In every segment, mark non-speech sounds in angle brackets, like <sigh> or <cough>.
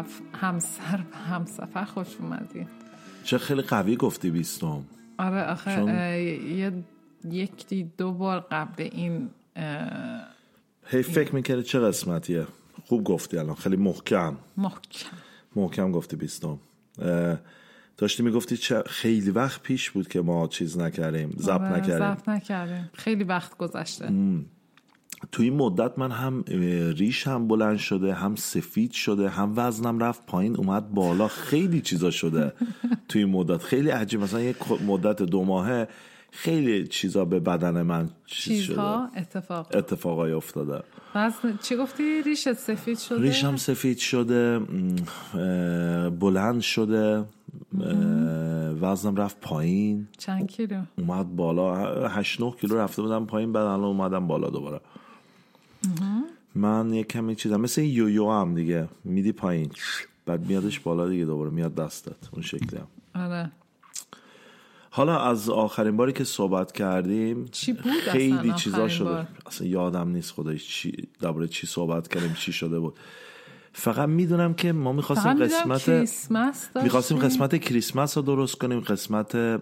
همسف... همسر همسفر خوش اومدی. چه خیلی قوی گفتی بیستم. آره آخه چون- یه یک دو بار قبل این اه، هی فکر می‌کردی چه قسمتیه؟ خوب گفتی الان خیلی محکم. محکم. محکم گفتی بیستم. اه، داشتی می‌گفتی چه خیلی وقت پیش بود که ما چیز نکردیم زب آره، نکردیم. ضبط نکردیم. خیلی وقت گذشته. تو این مدت من هم ریش هم بلند شده هم سفید شده هم وزنم رفت پایین اومد بالا. خیلی چیزا شده تو این مدت. خیلی عجیب. مثلا یه مدت دو ماهه خیلی چیزا به بدن من چیز شده. اتفاق. اتفاقای افتاده. وزن چی گفتی؟ ریشت سفید شده؟ ریشم سفید شده بلند شده وزنم رفت پایین. چند کیلو؟ اومد بالا هشت نه کیلو رفته بودم پایین بعد الان اومدم بالا دوباره. من یه کمی چیزم مثل یویو هم دیگه. میدی پایین. بعد میادش بالا دیگه دوباره. میاد دستت. اون شکلی هم. آره. حالا از آخرین باری که صحبت کردیم چی بود خیلی چیزا شده. بار؟ اصلا یادم نیست خودش چی درباره چی صحبت کردیم چی شده بود. فقط می‌دونم که ما می‌خواستیم قسمت. می‌خواستیم قسمت کریسمس رو درست کنیم قسمت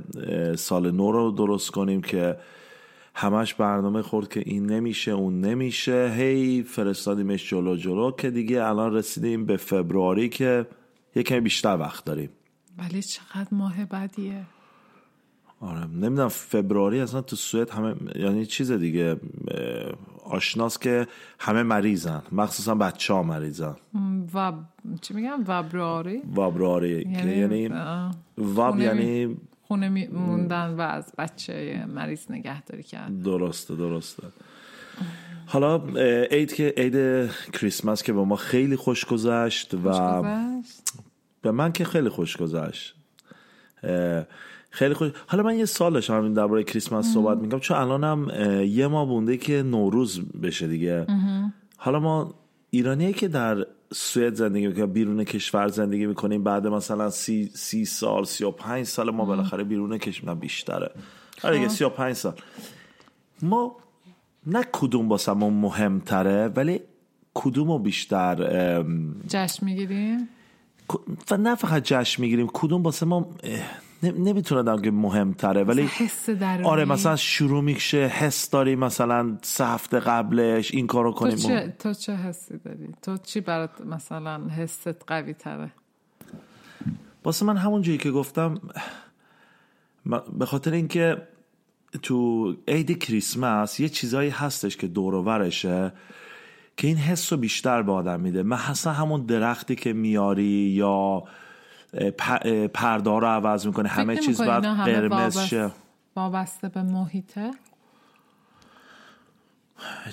سال نو رو درست کنیم که همش برنامه خورد که این نمیشه اون نمیشه. هی فرستادیمش جلو جلو که دیگه الان رسیدیم به فبروری که یه کمی بیشتر وقت داریم. ولی چقدر ماه بدیه. آره نمی‌دونم فبروری اصلا تو سوئد همه یعنی چیز دیگه اه، آشناست که همه مریضن. مخصوصا بچه ها مریضن و چی میگم؟ وبراری وابراری که یعنی واب خونه یعنی خونه موندن و از بچه مریض نگهداری کرد درسته درسته حالا عید که عید کریسمس که به ما خیلی خوش گذشت و؟ به من که خیلی خوش گذشت خیلی خوش حالا من یه سال داشتم همین درباره کریسمس صحبت میگم چون الانم یه ماه مونده که نوروز بشه دیگه حالا ما ایرانیایی که در سوئد زندگی می‌کنیم بیرون کشور زندگی می‌کنیم. بعد مثلا سی, سی سال سی و پنج سال ما بالاخره بیرون کشور بیشتره. آره دیگه سی و پنج سال. ما نه کدوم واسمون مهمتره ولی کدوم بیشتر جشن می‌گیریم؟ و نه فقط جشن می‌گیریم کدوم واسه ما نمی‌تونه که مهمتره ولی حس درونی آره مثلا شروع میشه حس داری مثلا سه هفته قبلش این کارو تو کنیم چه, تو چه حسی داری؟ تو چی برات مثلا حست قوی تره؟ واسه من همون جایی که گفتم به خاطر اینکه تو عید کریسمس یه چیزایی هستش که دور و برشه که این حس رو بیشتر به آدم میده من اصلا همون درختی که میاری یا اه، پ- اه، پرده ها رو عوض می‌کنه. همه چیز باید قرمز شه. وابسته به محیطه؟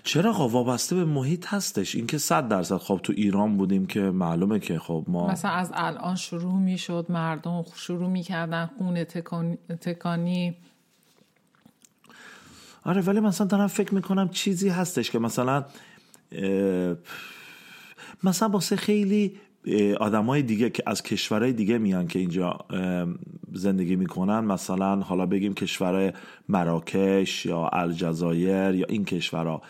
چرا خب وابسته به محیط هستش؟ این که صد درصد خب تو ایران بودیم که معلومه که خب ما مثلا از الان شروع می‌شد مردم شروع می‌کردن خونه تکانی, تکانی. آره ولی مثلا دارم فکر می‌کنم چیزی هستش که مثلا مثلا واسه خیلی آدم های دیگه که از کشورهای دیگه میان که اینجا زندگی می‌کنن مثلا حالا بگیم کشورهای مراکش یا الجزایر یا این کشورها.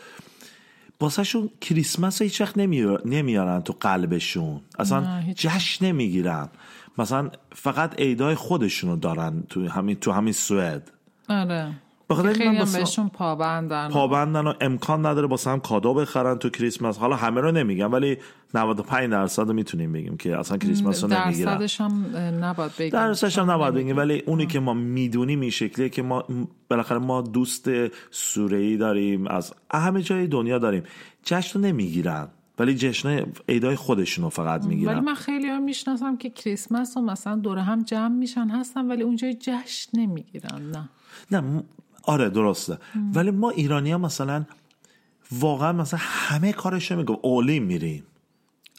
واسه شون کریسمس هیچ وقت نمی- نمیارن تو قلبشون. اصلا جشن نمی‌گیرن. مثلا فقط عیدای خودشونو دارن تو همین تو همین سوئد. آره. بخاطر خیلی هم واسه- بهشون پابندن. پابندن و امکان نداره با هم کادو بخرن تو کریسمس. حالا همه رو نمیگم ولی 95 درصد می‌تونیم بگیم که اصلا کریسمس رو نمی‌گیرن. درصدش هم نباید بگیم. درصدش هم چون نباید. بگیم. ولی اونی که ما می‌دونیم این شکلیه که ما بالاخره ما دوست سوره ای داریم از همه جای دنیا داریم. جشن رو نمی‌گیرن ولی جشن عیدای خودشون رو فقط ولی می‌گیرن. من خیلی هم می‌شناسم که کریسمس رو مثلا دور هم جمع میشن هستن ولی اونجا جشن نمی‌گیرن نه. نه آره درسته. ولی ما ایرانی ها مثلا واقعا مثلا همه کارش رو میگم. اولی میریم.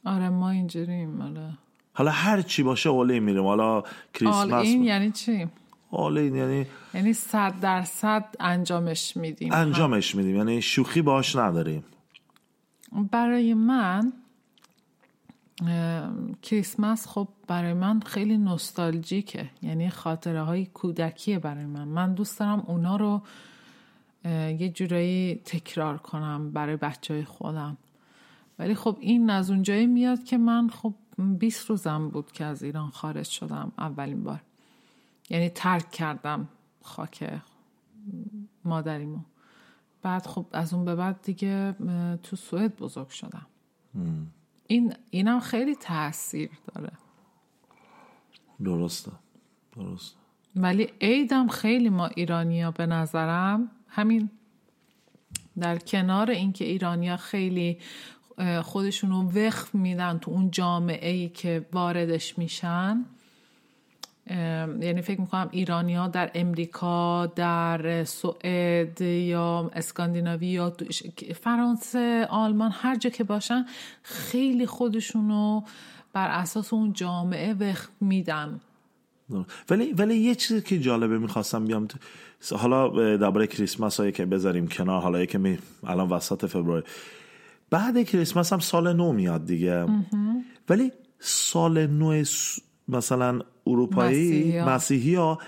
آره ما اینجوریم آره. حالا هر چی باشه اولی میریم. حالا کریسمس این یعنی چی؟ اولی یعنی یعنی صد درصد انجامش میدیم. انجامش میدیم. یعنی شوخی باش نداریم. برای من کریسمس خب برای من خیلی نوستالژیکه. یعنی خاطره های کودکیه برای من. من دوست دارم اونا رو یه جورایی تکرار کنم برای بچه های خودم. ولی خب این از اونجایی میاد که من خب 20 روزم بود که از ایران خارج شدم اولین بار. یعنی ترک کردم خاک مادریمو. بعد خب از اون به بعد دیگه تو سوئد بزرگ شدم. این اینم خیلی تاثیر داره. درسته. درست ولی عیدم خیلی ما ایرانیا به نظرم همین در کنار اینکه ایرانیا خیلی خودشونو وقف میدن تو اون جامعه ای که واردش میشن یعنی فکر می‌کنم ایرانی ها در امریکا در سوئد یا اسکاندیناوی یا فرانسه آلمان هر جا که باشن خیلی خودشونو بر اساس اون جامعه وقت میدن. ولی ولی یه چیزی که جالبه می‌خواستم بیام حالا درباره کریسمس هایی که بذاریم کنار حالا که می الان وسط فبروری بعد کریسمس هم سال نو میاد دیگه. ولی سال نو مثلا اروپایی مسیحی ها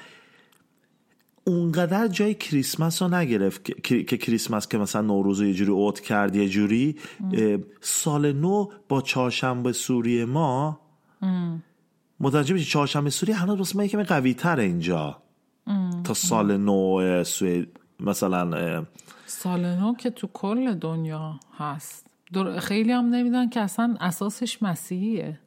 اونقدر جای کریسمس رو نگرفت که کریسمس که مثلا نوروز یه جوری اوت کرد یه جوری سال نو با چهارشنبه سوری ما متوجه میشه چهارشنبه سوری هنوز واسه ما یکم قوی تر اینجا. تا سال نو سوئد مثلا سال نو که تو کل دنیا هست. خیلی هم نمیدن که اصلا اساسش مسیحیه.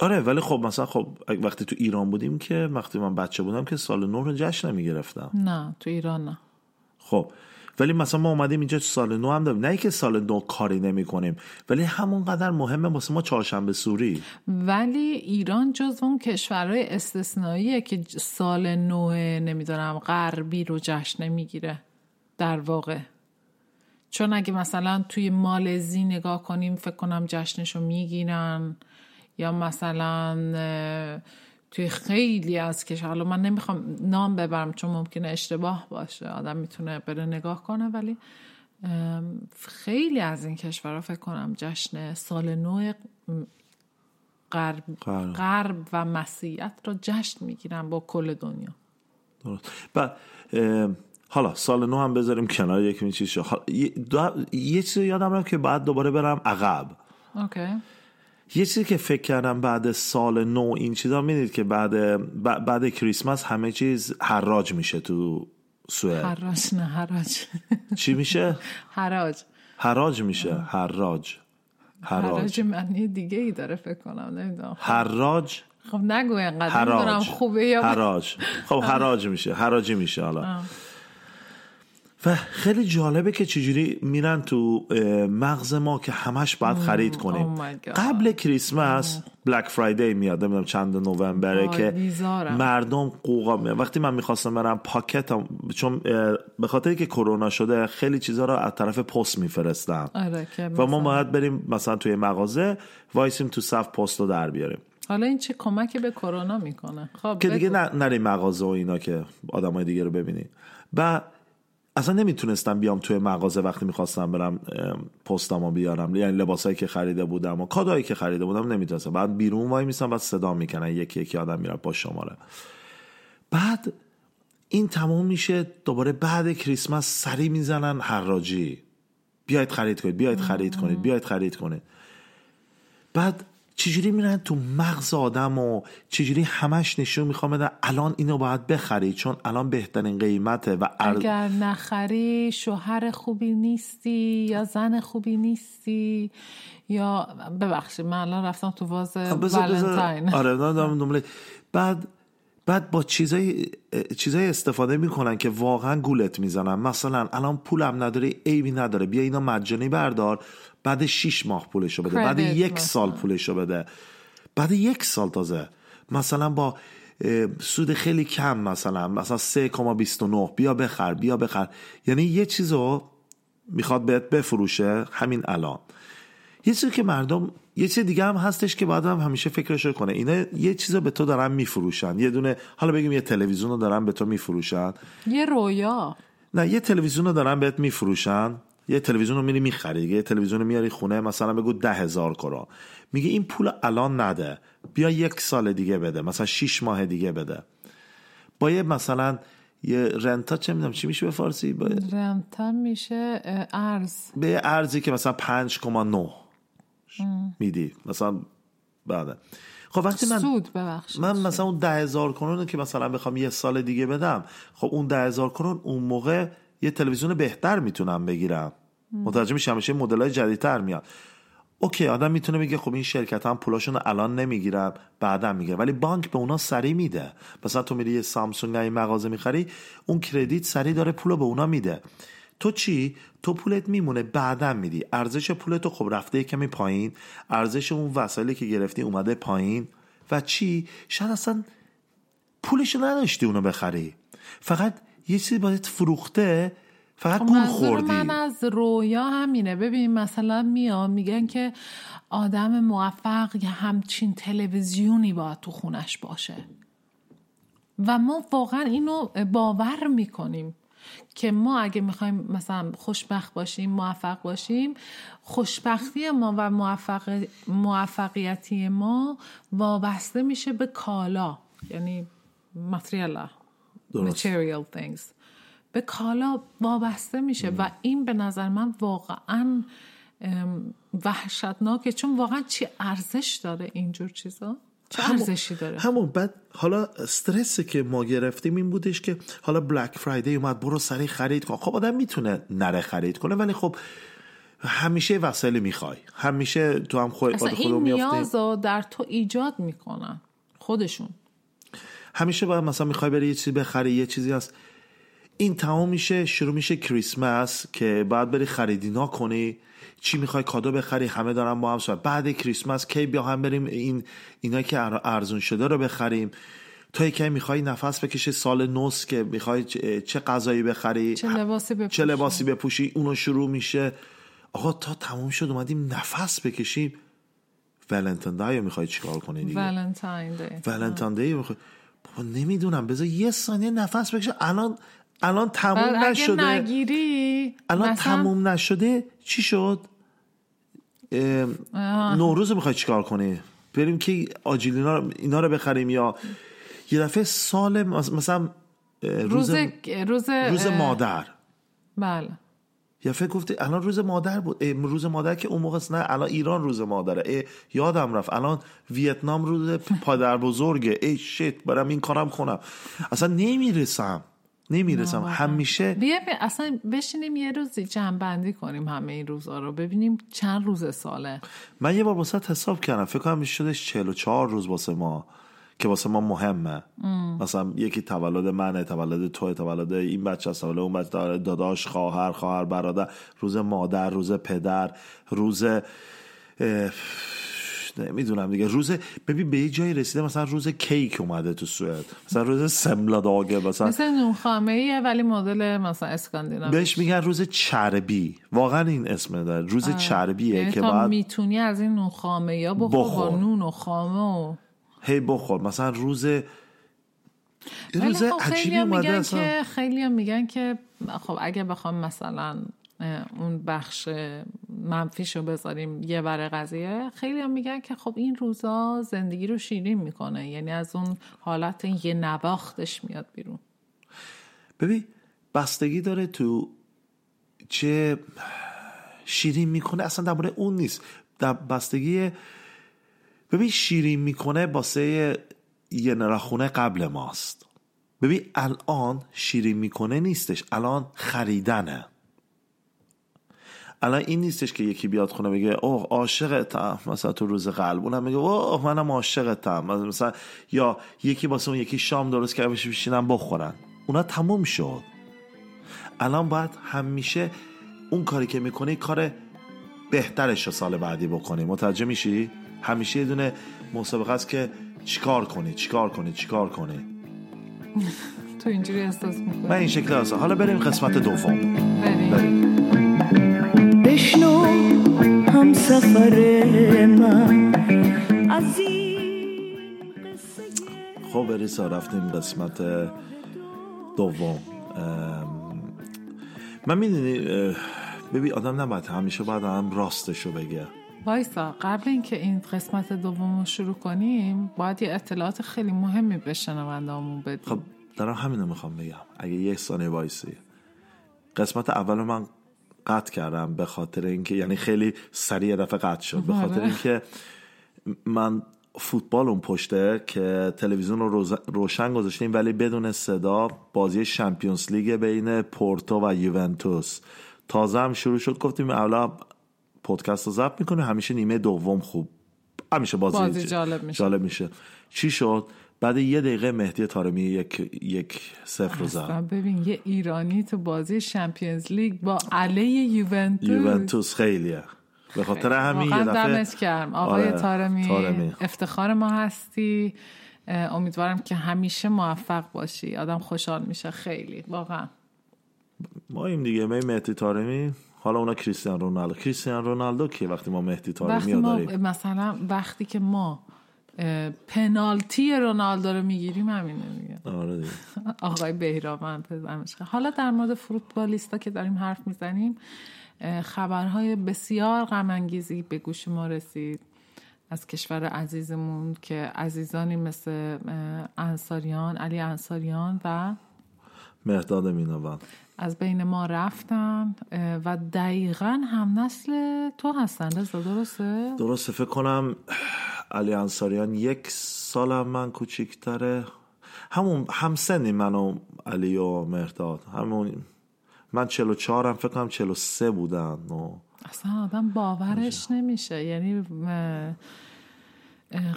آره ولی خب مثلا خب وقتی تو ایران بودیم که وقتی من بچه بودم که سال نو رو جشن نمی‌گرفتم نه تو ایران نه. خب ولی مثلا ما اومدیم اینجا سال نو هم داریم. نه که سال نو کاری نمی کنیم ولی همونقدر مهمه واسه ما چهارشنبه سوری. ولی ایران جز اون کشورهای استثنائیه که سال نو نمی‌دونم غربی رو جشن نمی‌گیره در واقع. چون اگه مثلا توی مالزی نگاه کنیم فکر کنم جشنشو می‌گیرن. یا مثلا توی خیلی از کشور حالا من نمی‌خوام نام ببرم چون ممکنه اشتباه باشه آدم می‌تونه بره نگاه کنه ولی خیلی از این کشورها فکر کنم جشن سال نو غرب, غرب و مسیحیت رو جشن می‌گیرن با کل دنیا. درست. و حالا سال نو هم بذاریم کنار یک چیز شد یه چیزی یادم رفت که بعد دوباره برم عقب. اوکی. یه چیزی که فکر کردم بعد سال نو این چیزا می‌دید که بعد بعد کریسمس همه چیز حراج میشه تو سوئد. حراج نه حراج. چی میشه؟ حراج. حراج میشه. حراج. حراج. معنی دیگه ای داره فکر کنم نمی‌دونم. حراج؟ خب نگو انقدر خوبه یا حراج. خب حراج میشه. حراجی میشه حالا. و خیلی جالبه که چجوری میرن تو مغز ما که همش باید خرید کنیم. Oh قبل کریسمس بلک فرایدی میاد نمی‌دونم چند نوامبره که مردم قوقا میاد وقتی من می‌خواستم برم پاکت چون به خاطر که کرونا شده خیلی چیزها رو از طرف پست میفرستن آره، و ما باید بریم مثلا توی مغازه وایسیم تو صف پست رو در بیاریم. حالا این چه کمکی به کرونا می‌کنه؟ خب که دیگه نریم مغازه و اینا که آدمای دیگه رو ببینی و اصلا نمی‌تونستم بیام توی مغازه وقتی می‌خواستم برم پستامو بیارم. یعنی لباسایی که خریده بودم و کادایی که خریده بودم نمی‌تونستم. بعد بیرون وای میسم بعد صدا می‌کنن. یکی یکی آدم میره با شماره. بعد این تموم میشه. دوباره بعد کریسمس سری می‌زنن حراجی. بیاید خرید کنید بیاید خرید کنید بیاید خرید کنید. بعد چجوری میرن تو مغز آدم و چجوری همش نشون می‌خوام بدن الان اینو باید بخری؟ چون الان بهترین قیمته و اگر نخری شوهر خوبی نیستی یا زن خوبی نیستی یا ببخشید من الان رفتم تو واز ولنتاین آره <laughs> بعد بعد با چیزای چیزای استفاده می‌کنن که واقعا گولت می‌زنن. مثلا الان پولم نداره عیبی نداره. بیا اینا مجانی بردار بعد 6 ماه پولشو بده. بعد یک سال پولشو بده. بعد یک سال تازه. مثلا با سود خیلی کم مثلا. مثلا 3,29 بیا بخر بیا بخر. یعنی یه چیزو می‌خواد بهت بفروشه همین الان. یه چیزی که مردم یه چیز دیگه هم هستش که بعد هم همیشه فکرش کنه. اینا یه چیزو به تو دارن میفروشن. یه دونه حالا بگیم یه تلویزیون رو دارن به تو میفروشن. یه رویا. نه یه تلویزیون رو دارن بهت میفروشن. یه تلویزیون رو میری می‌خری. یه تلویزیون رو میاری خونه مثلا بگو ده هزار کرا میگه این پول الان نده. بیا یک سال دیگه بده. مثلا شیش ماه دیگه بده. با یه مثلا یه رنتا چه می‌دونم چی میشه به فارسی؟ با... رنتا میشه ارز. به ارزی که مثلا 5,9 میدی. مثلا بعد. خب وقتی من سود ببخشید. من مثلا اون ده هزار کرون که مثلا بخوام یه سال دیگه بدم خب اون ده هزار کرون اون موقع یه تلویزیون بهتر می‌تونم بگیرم. متوجه میشم همیشه مدل های جدیدتر میاد. اوکی آدم می‌تونه بگه خب این شرکت هم پولاشون الان نمی‌گیرم بعدا می‌گیرم ولی بانک به اونا سری میده. مثلا تو میری یه سامسونگ این مغازه می‌خری اون کردیت سری داره پولو به اونا میده. تو چی؟ تو پولت میمونه بعدا میدی. ارزش پولتو خب رفته کمی پایین. ارزش اون وسایلی که گرفتی اومده پایین. و چی؟ شاید اصلا پولشو نداشتی اونو بخری. فقط یه چیزی باید فروخته فقط گول منظور خوردی. من از رویا همینه. ببین مثلا میان میگن که آدم موفق یه همچین تلویزیونی باید تو خونش باشه. و ما واقعا اینو باور می‌کنیم. که ما اگه می‌خوایم مثلا خوشبخت باشیم موفق باشیم خوشبختی ما و موفق... موفقیتی ما وابسته میشه به کالا یعنی ماتریالا material things. به کالا وابسته میشه و این به نظر من واقعا وحشتناکه چون واقعا چی ارزش داره اینجور چیزا؟ چه ارزشی داره؟ همون. بعد حالا استرسی که ما گرفتیم این بودش که حالا بلک فرایدی اومد برو سریع خرید کن. خب آدم می‌تونه نره خرید کنه ولی خب همیشه وسایلی می‌خوای. همیشه تو هم خود اصلا این نیاز رو در تو ایجاد می‌کنن خودشون. همیشه باید مثلا می‌خوای بری یه چیزی بخری یه چیزی هست. این تمام میشه شروع میشه کریسمس که بعد بری خریدینا کنی. چی می‌خوای کادو بخری؟ همه دارن با هم صحبت. بعد کریسمس کی بیا هم بریم این اینا که ار- ارزون شده رو بخریم. تو یکی می‌خوای نفس بکشی؟ سال نوس که می‌خوای چه غذایی بخری؟ چه لباسی بپوشی؟ چه لباسی بپوشی؟ اونو شروع میشه. آقا تا تموم شد اومدیم نفس بکشیم. ولنتین دای می‌خوای چیکار کنی دیگه؟ ولنتاین دی ولنتاین دی می‌خوای بابا نمی‌دونم. بذار یه ثانیه نفس بکشه. الان الان تموم اگه نشده. نگیری الان مثلا- تموم نشده چی شد؟ نوروز رو می‌خوای چیکار کنی؟ بریم که آجیلینا رو اینا رو بخریم یا یه دفعه سال مثلا روز روز روز مادر. بله. یا فکر گفتی الان روز مادر بود. روز مادر که اون موقع. نه الان ایران روز مادره. اه، یادم رفت. الان ویتنام روز پدر بزرگه ای شیت برم این کارم کنم. اصلا نمی‌رسم. نمی‌رسم همیشه بیا اصلا بشینیم یه روزی جمع بندی کنیم همه این روزا رو. ببینیم چند روز ساله. من یه بار واسه حساب کردم. فکر کنم شدش 44 روز واسه ما که واسه ما مهمه. مثلا یکی تولد منه تولد تو تولد این بچه است تولد اون بچه داداش خواهر خواهر برادر. روز مادر روز پدر روز نمی‌دونم دیگه. روز ببین به یه جایی رسیده مثلا روز کیک اومده تو سوئد. مثلا روز سملا داگه مثلا مثل نونخامه ایه ولی مدل مثلا اسکاندیناوی بهش میگن روز چربی. واقعا این اسم داره. روز چربیه یعنی که باید می‌تونی از این نونخامه یا بخور, بخور. با نون و خامه و هی بخور. مثلا روز روز خب عجیبی اومده میگن اصلا. که خیلی میگن که خب اگه بخوام مثلا اون بخش منفیشو بذاریم یه بر قضیه. خیلی میگن که خب این روزا زندگی رو شیرین می‌کنه. یعنی از اون حالت یه نواختش میاد بیرون. ببین بستگی داره تو چه شیرین می‌کنه. اصلا درباره اون نیست. در بستگی ببین شیرین می‌کنه باسه یه نرخونه قبل ماست. ببین الان شیرین می‌کنه نیستش. الان خریدنه. الان این نیستش که یکی بیاد خونه بگه اوه عاشقتم. مثلا تو روز قلب اونم میگه اوه منم عاشقتم. مثلا یا یکی واسه اون یکی شام درست کرده بشه بشینن بخورن. اونا تموم شد. الان باید همیشه اون کاری که می‌کنی کار بهترش رو سال بعدی بکنی. متوجه میشی؟ همیشه یه دونه مسابقه است که چیکار کنی؟ چیکار کنی؟ چیکار کنی؟ تو اینجوری احساس من می‌کنی این شکل هستم حالا بریم قسمت دوم. بریم. بریم. هم سفر من. از این خب بریسا رفتیم قسمت دوم. من می‌دونی ببین آدم نباید همیشه باید هم راستشو بگه. وایسا قبل اینکه این قسمت دوم رو شروع کنیم باید یه اطلاعات خیلی مهمی به شنوندهامون بدیم. خب دارم همینو می‌خوام بگم. اگه یه ثانیه وایسی. قسمت اول من قطع کردم به خاطر اینکه یعنی خیلی سریع دفعه قطع شد. به خاطر اینکه من فوتبال اون پشته که تلویزیون رو روشن گذاشتیم ولی بدون صدا بازی Champions League بین پورتو و یوونتوس تازه هم شروع شد. گفتیم اولا پادکست رو ضبط می‌کنه همیشه نیمه دوم خوب. همیشه بازی, بازی جالب میشه. جالب میشه. چی شد؟ بعد یه دقیقه مهدی تارمی یک یک صفر زد. ببین یه ایرانی تو بازی شمپیونز لیگ با علیه یوونتوس. یوونتوس خیلیه. به خاطر همین یه دفعه گرم. آقای آره، تارمی, طارمی. افتخار ما هستی. امیدوارم که همیشه موفق باشی. آدم خوشحال میشه. خیلی. واقعا. ما این دیگه. این مهدی تارمی حالا اونا کریستیان رونالدو. کریستیان رونالدو که وقتی ما مهدی تارمی وقتی ما داریم. مثلا وقتی که ما پنالتی رونالدو رو می‌گیریم همینه دیگه آره دیگه. <laughs> آقای بهرامند حالا در مورد فوتبالیستا که داریم حرف می‌زنیم خبرهای بسیار غم انگیزی به گوش ما رسید از کشور عزیزمون که عزیزانی مثل انصاریان علی انصاریان و مهداد مینوان از بین ما رفتن و دقیقا هم نسل تو هستن درسته؟ درسته فکر کنم علی انصاریان یک سال من کوچیکتره. همون همسنی من و علی و مهداد همون من 44 هم فکر کنم 43 بودن و اصلا آدم باورش نمیشه. یعنی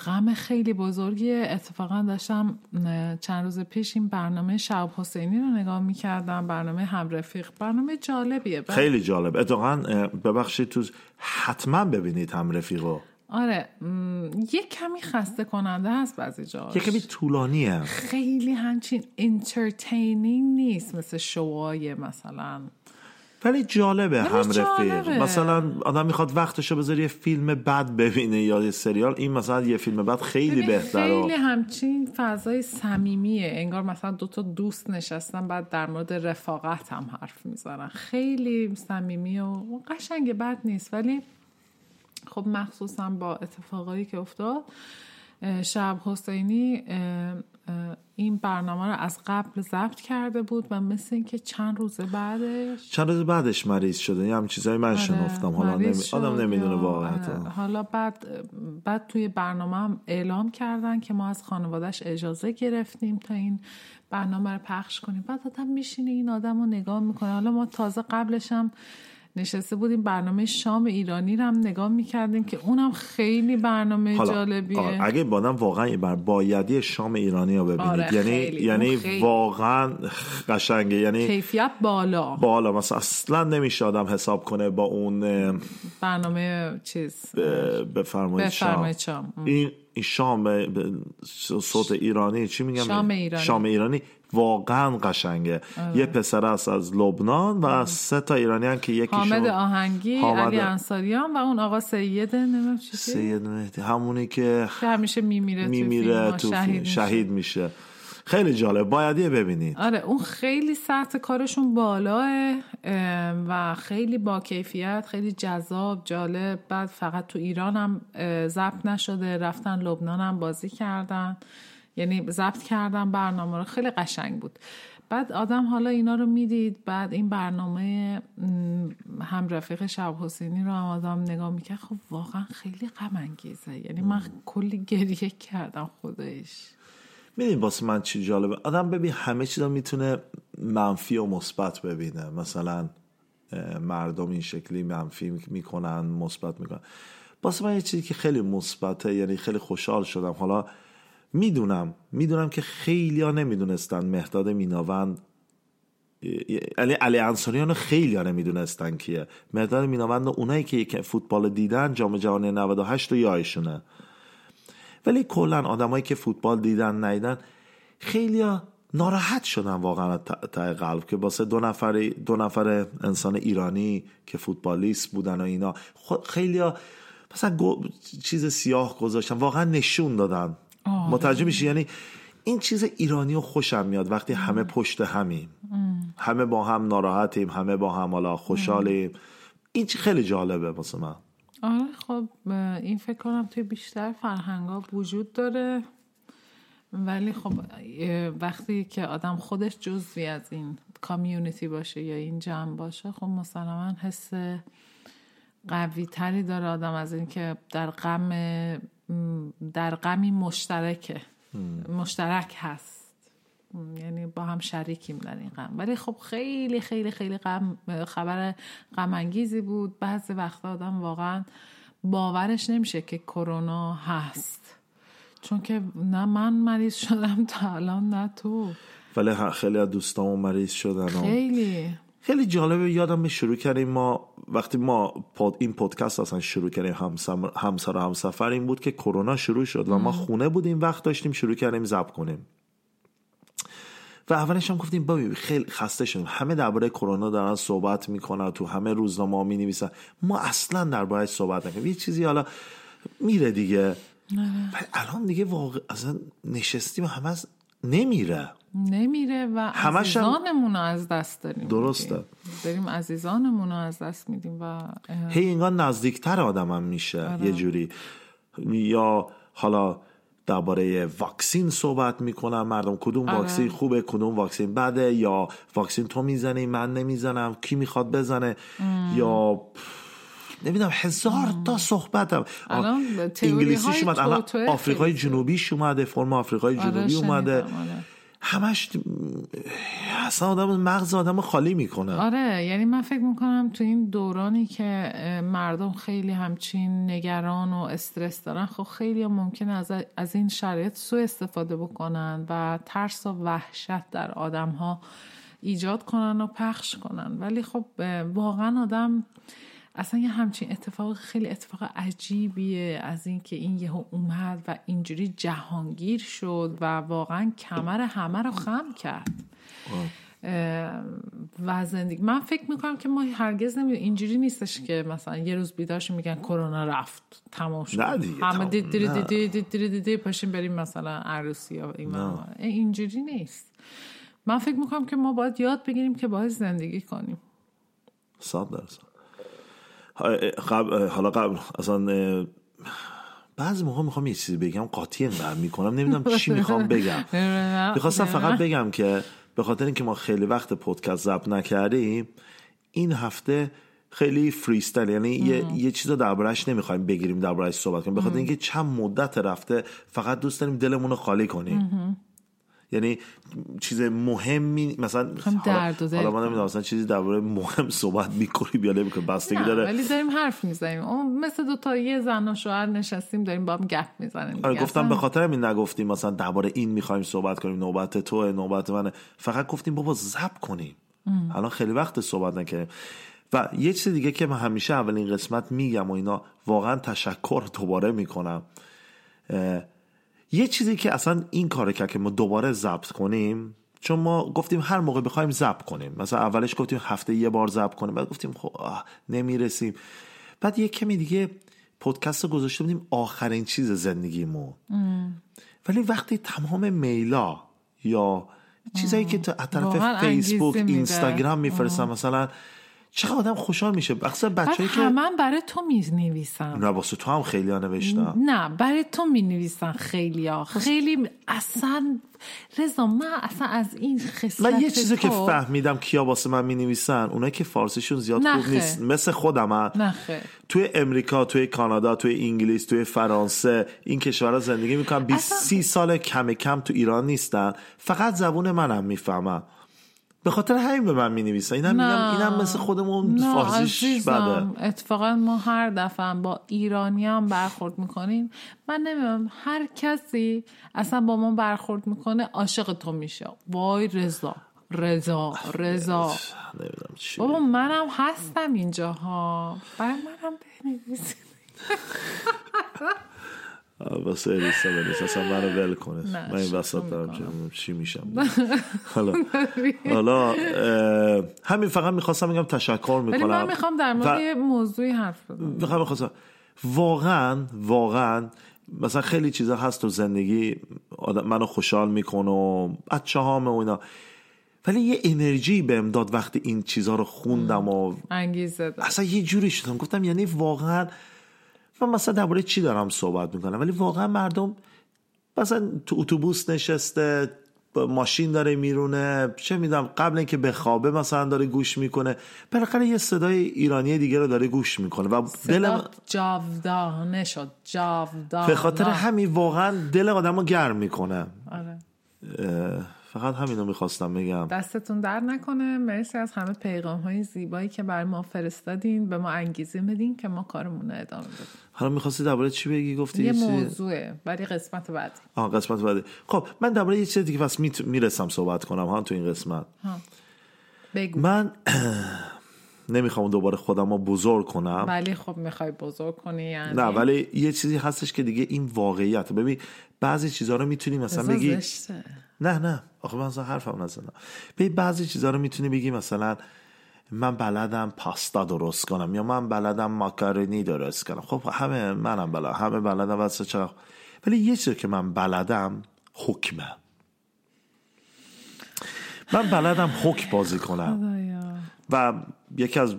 غم خیلی بزرگی اتفاقا داشتم چند روز پیش این برنامه شعب حسینی رو نگاه می‌کردم. برنامه هم رفیق. برنامه جالبیه. بعد- خیلی جالب. اتفاقا ببخشید تو حتما ببینید هم رفیقو. آره م، یه کمی خسته کننده هست بعضی جاش. یه کمی طولانیه. خیلی همچین انترتینینگ نیست مثل شوهای مثلا. ولی جالبه هم رفیق. مثلا آدم می‌خواد وقتشو بذاره یه فیلم بد ببینه یا یه سریال این مثلا یه فیلم بد خیلی بهتره. خیلی همچین فضای صمیمیه. انگار مثلا دو تا دوست نشستن بعد در مورد رفاقت هم حرف می‌زنن. خیلی صمیمی و قشنگ بد نیست. ولی خب مخصوصا با اتفاقایی که افتاد شب حسینی این برنامه رو از قبل ضبط کرده بود و مثل اینکه چند روز بعدش چند روز بعدش مریض شده. یه هم چیزایی من شنفتم حالا آره، نمی... آدم نمی‌دونه واقعا آره. حالا بعد بعد توی برنامه هم اعلام کردن که ما از خانوادهش اجازه گرفتیم تا این برنامه رو پخش کنیم. بعد آدم میشینه این آدم رو نگاه می‌کنه. حالا ما تازه قبلش هم نشسته بودیم برنامه شام ایرانی رو هم نگاه می‌کردیم که اونم خیلی برنامه حالا جالبیه آره، اگه با آدم واقعا یه بر بایدی شام ایرانی رو ببینید آره، یعنی خیلی. یعنی خیلی. واقعا قشنگه یعنی کیفیت بالا بالا مثلا اصلا نمیشه آدم حساب کنه با اون برنامه چیز بفرمایید شام شام. این این شام صوت ایرانی چی میگم شام ایرانی. شام ایرانی واقعا قشنگه. یه پسر است از لبنان و سه تا ایرانی هم که یکیشون حامد آهنگی حامد- علی انصاریان و اون آقا سیده نمی‌دونم سید مهدی همونی که که همیشه میمیره میمیره فیلم‌ها، تو شهید فیلم میشه. شهید میشه. خیلی جالب باید یه ببینید. آره اون خیلی سطح کارشون بالاه اه، و خیلی با کیفیت خیلی جذاب جالب. بعد فقط تو ایران هم ضبط نشده رفتن لبنان هم بازی کردن. یعنی ضبط کردن برنامه رو. خیلی قشنگ بود. بعد آدم حالا اینا رو می‌دید بعد این برنامه هم رفیق شب حسینی رو هم آدم نگاه می‌کرد. خب واقعا خیلی غم انگیزه. یعنی من کلی گریه کردم خودش. میدین واسه من چی جالبه؟ آدم ببین همه چیز رو می‌تونه منفی و مثبت ببینه. مثلا مردم این شکلی منفی می‌کنن مثبت می‌کنن. واسه من یه چیزی که خیلی مثبته یعنی خیلی خوشحال شدم. حالا می‌دونم می‌دونم که خیلی ها نمی‌دونستن مهداد میناوند یعنی علی انصاریان خیلی ها نمی‌دونستن کیه. مهداد میناوند و اونایی که فوتبال دیدن جام جهانی 98 رو یادشونه ولی کلا آدمایی که فوتبال دیدن نیدن خیلی ناراحت شدن واقعا ته قلب که واسه دو نفر دو نفر انسان ایرانی که فوتبالیست بودن و اینا خیلی مثلا گو- چیز سیاه گذاشتن واقعا نشون دادن. متوجه میشی؟ یعنی این چیز ایرانی رو خوشم میاد وقتی همه پشت همیم. همه با هم ناراحتیم همه با هم حالا خوشحالیم. این چی خیلی جالبه واسه من. آره خب این فکر کنم توی بیشتر فرهنگا وجود داره. ولی خب وقتی که آدم خودش جزوی از این کامیونیتی باشه یا این جمع باشه خب مسلما حس قوی تری داره آدم از اینکه در غم در غمی مشترکه. مشترک هست. یعنی با هم شریکیم در این غم. ولی خب خیلی خیلی خیلی غم خبر غم انگیزی بود. بعضی وقتا آدم واقعا باورش نمیشه که کرونا هست. چون که نه من مریض شدم تا الان نه تو. ولی خیلی از مریض شدن. خیلی. خیلی جالبه یادم می شروع کردیم ما وقتی ما پاد این پادکست اصلا شروع کردیم همسر, همسر و همسفر این بود که کرونا شروع شد و ما خونه بودیم وقت داشتیم شروع کردیم ضبط کنیم. و اولش هم گفتیم بابی خیلی خسته شدیم. همه درباره کرونا دارن صحبت می‌کنن تو همه روزنامه ها می نویسن ما اصلا درباره صحبت نکنیم یه چیزی حالا میره دیگه. ولی الان دیگه واقع اصلا نشستیم همه از نمیره. نمیره و عزیزانمون رو از دست داریم. درسته. میدیم. داریم عزیزانمون رو از دست میدیم و هی انگار نزدیکتر آدمم میشه یه جوری. یا حالا درباره واکسین صحبت می‌کنن مردم کدوم واکسین خوبه کدوم واکسین بده یا واکسین تو می‌زنی من نمی‌زنم کی می‌خواد بزنه یا نمی‌دونم هزار تا صحبتم. های اومد الان آفریقای خیلی جنوبیش اومده فرم آفریقای آره، جنوبی اومده. آره. همش اصلا آدم مغز آدم خالی می‌کنه. آره یعنی من فکر می‌کنم تو این دورانی که مردم خیلی همچین نگران و استرس دارن خب خیلی هم ممکنه از, از این شرایط سوء استفاده بکنن و ترس و وحشت در آدم ها ایجاد کنن و پخش کنن. ولی خب واقعا آدم اصلا یه همچین اتفاق خیلی اتفاق عجیبیه از اینکه این یهو اومد و اینجوری جهانگیر شد و واقعا کمر همه رو خم کرد. و زندگی من فکر می‌کنم که ما هرگز نمی اینجوری نیستش که مثلا یه روز بیدارش میگن کرونا رفت تمام شد. نه دیگه، همه دیدی. دیدی دیدی دیدی پاشیم بریم مثلا عروسی یا این ور. اینجوری نیست. من فکر می‌کنم که ما باید یاد بگیریم که باید زندگی کنیم. صد درصد. قبل حالا قبل اصلا بعضی موقع می‌خوام یه چیزی بگم قاطی انقدر می‌کنم نمی‌دونم چی <laughs> می‌خوام بگم. <laughs> می‌خواستم فقط بگم که به خاطر اینکه ما خیلی وقت پادکست ضبط نکردیم این هفته خیلی فریستایل یعنی یه, یه چیز رو دربارهش نمی‌خوایم بگیریم دربارهش صحبت کنیم. به خاطر اینکه چند مدت رفته فقط دوست داریم دلمون رو خالی کنیم. یعنی چیز مهمی مثلا حالا, درد و دل حالا من. نمی‌دونم مثلا چیزی درباره مهم صحبت می‌کنیم یا نمی‌کنیم بستگی داره. ولی داریم حرف می‌زنیم. اون مثل دو تا یه زن و شوهر نشستیم داریم با هم گپ می‌زنیم آره گفتم به خاطر همین نگفتیم مثلا درباره این می‌خوایم صحبت کنیم نوبت تو نوبت منه. فقط گفتیم بابا زب کنیم. الان خیلی وقت صحبت نکردیم. و یه چیز دیگه که من همیشه اولین قسمت میگم و اینا واقعا تشکر دوباره می‌کنم. یه چیزی که اصلا این کار کرد که ما دوباره ضبط کنیم چون ما گفتیم هر موقع بخوایم ضبط کنیم. مثلا اولش گفتیم هفته یه بار ضبط کنیم بعد گفتیم خب آه، نمی‌رسیم. بعد یه کمی دیگه پادکست رو گذاشته بودیم آخرین چیز زندگیمون ولی وقتی تمام میلا یا چیزایی که تو از طرف فیسبوک. اینستاگرام میفرستن مثلا چقدر آدم خوشحال میشه. اصلا بچه‌ای که همه برای تو می نه واسه تو هم خیلی ها نوشتم نه برای تو می خیلی ها خیلی اصلا رضا من اصلا از این خصلت من یه چیزی که تو- فهمیدم کیا واسه من می نویسن اونایی که فارسیشون زیاد نه خوب. نیست. مثل خودم خیر. توی امریکا توی کانادا توی انگلیس توی فرانسه این کشورها زندگی می‌کنن. 20 اصلا- سی سال کم کم تو ایران نیستن. فقط زبون منم می‌فهمم. به خاطر همین به من می نویسن اینم میگم. اینم مثل خودمون فارسیش بده. اتفاقا ما هر دفعه با ایرانی هم برخورد می‌کنیم. من نمی‌دونم هر کسی اصلا با ما برخورد می‌کنه عاشق تو میشه. وای رضا رضا رضا. بابا منم هستم اینجا ها برای منم بنویسید. <laughs> واسه الیسا بنویس اصلا منو ول کنه. نه، من این وسط دارم چی میشم. <laughs> حالا حالا همین فقط می‌خواستم بگم تشکر ولی می‌کنم. من می‌خوام در مورد یه موضوعی حرف بزنم. می‌خوام می‌خواستم واقعا واقعا مثلا خیلی چیزا هست تو زندگی منو خوشحال می‌کنه و بچه هامه و اینا. ولی یه انرژی بهم داد وقتی این چیزها رو خوندم و انگیزه اصلا یه جوری شدم. گفتم یعنی واقعا من مثلا درباره چی دارم صحبت می‌کنم؟ ولی واقعا مردم مثلا تو اتوبوس نشسته ماشین داره میرونه چه می‌دونم قبل اینکه بخوابه مثلا داره گوش می‌کنه. بالاخره یه صدای ایرانی دیگه رو داره گوش می‌کنه و دل جاودانه شد جاودانه. به خاطر همین واقعا دل آدم رو گرم می‌کنه. آره. فقط همینو می‌خواستم بگم. دستتون در نکنه. مرسی از همه پیغام های زیبایی که برای ما فرستادین. به ما انگیزه بدین که ما کارمون رو ادامه بدیم. حالا می‌خواستی درباره چی بگی؟ گفتی یه؟ موضوعه ولی قسمت بعدی. آه قسمت بعدی. خب من درباره یه چیز دیگه پس می‌رسم صحبت کنم ها تو این قسمت. بگو. من <clears throat> نمی‌خوام دوباره خودم رو بزرگ کنم. ولی خب می‌خوای بزرگ کنی یعنی؟ نه ولی یه چیزی هستش که دیگه این واقعیت. ببین بعضی چیزها رو می‌تونی مثلا بگی زشته. نه نه. آخه من اصلا حرفم نزدم. ببین بعضی چیزها رو می‌تونی بگی مثلا من بلدم پاستا درست کنم یا من بلدم ماکارونی درست کنم. خب همه منم بلد همه بلدم واسه چرا ولی یه چیزی که من بلدم حکمه. من بلدم حکم بازی کنم. و یکی از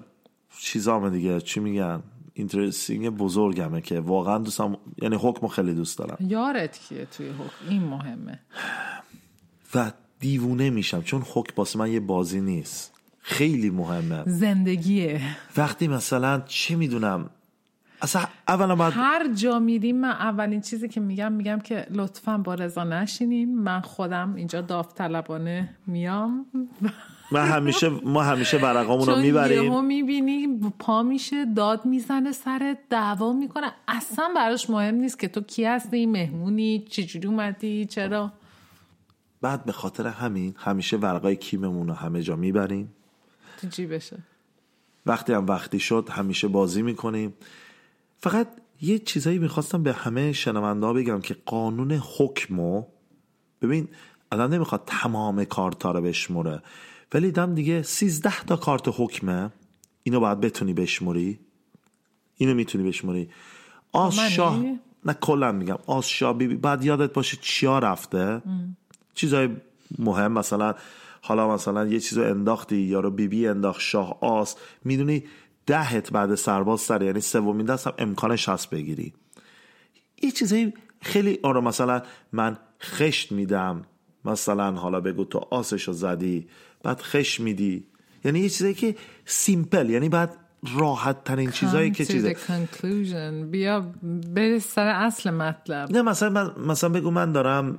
چیزام دیگه چی میگن؟ اینترستینگ بزرگمه که واقعا دوستم یعنی حکم خیلی دوست دارم. یارت کیه توی حکم؟ این مهمه. و دیوونه میشم چون حکم واسه من یه بازی نیست. خیلی مهمه. زندگیه. وقتی مثلا چه می‌دونم اصلا اولا باید هر جا میریم من اولین چیزی که میگم میگم که لطفا با رضا نشینین. من خودم اینجا داوطلبانه میام. من همیشه ما همیشه ورقامون رو چون می‌بریم. یهو می‌بینی پا میشه داد می‌زنه سر دعوا می‌کنه. اصلا براش مهم نیست که تو کی هستی مهمونی چجوری اومدی چرا. بعد به خاطر همین همیشه ورقای کیممون رو همه جا می‌بریم. تو جیبشه. وقتی هم وقتی شد همیشه بازی می‌کنیم. فقط یه چیزایی می‌خواستم به همه شنونده ها بگم که قانون حکمو ببین الان نمی‌خواد تمام کارتا رو بشموره ولی دم دیگه سیزده تا کارت حکمه. اینو باید بتونی بشموری. اینو می‌تونی بشموری. آز منی؟ شاه نه کلا میگم. آز شاه بیبی بعد یادت باشه چیا رفته؟ چیزای مهم مثلا حالا مثلا یه چیزو انداختی یا رو بیبی انداخت شاه آس می‌دونی دهت بعد سرباز سر یعنی سومین دست هم امکانش هست بگیری. یه چیزایی خیلی آره مثلا من خشت میدم. مثلا حالا بگو تو آسشو زدی بعد خشت میدی. یعنی یه چیزایی که سیمپل یعنی بعد راحت ترین چیزایی که چیزه. بیا برس سر اصل مطلب. نه مثلا من مثلا بگو من دارم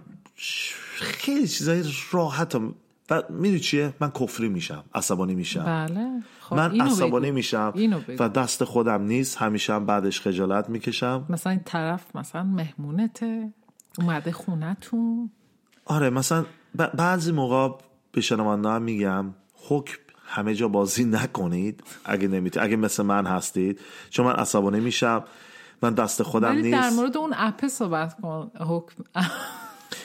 خیلی چیزای راحت هم- و می‌دونی چیه؟ من کفری میشم عصبانی میشم. بله. خب من عصبانی بگو. میشم اینو بگو. و دست خودم نیست. همیشه هم بعدش خجالت می‌کشم. مثلا این طرف مثلا مهمونته. اومده خونتون آره مثلا بعضی موقع به شنونده هم میگم حکم همه جا بازی نکنید اگه نمی‌تونید اگه مثل من هستید. چون من عصبانی میشم. من دست خودم ولی در نیست. مورد اون اپ صحبت کن. حکم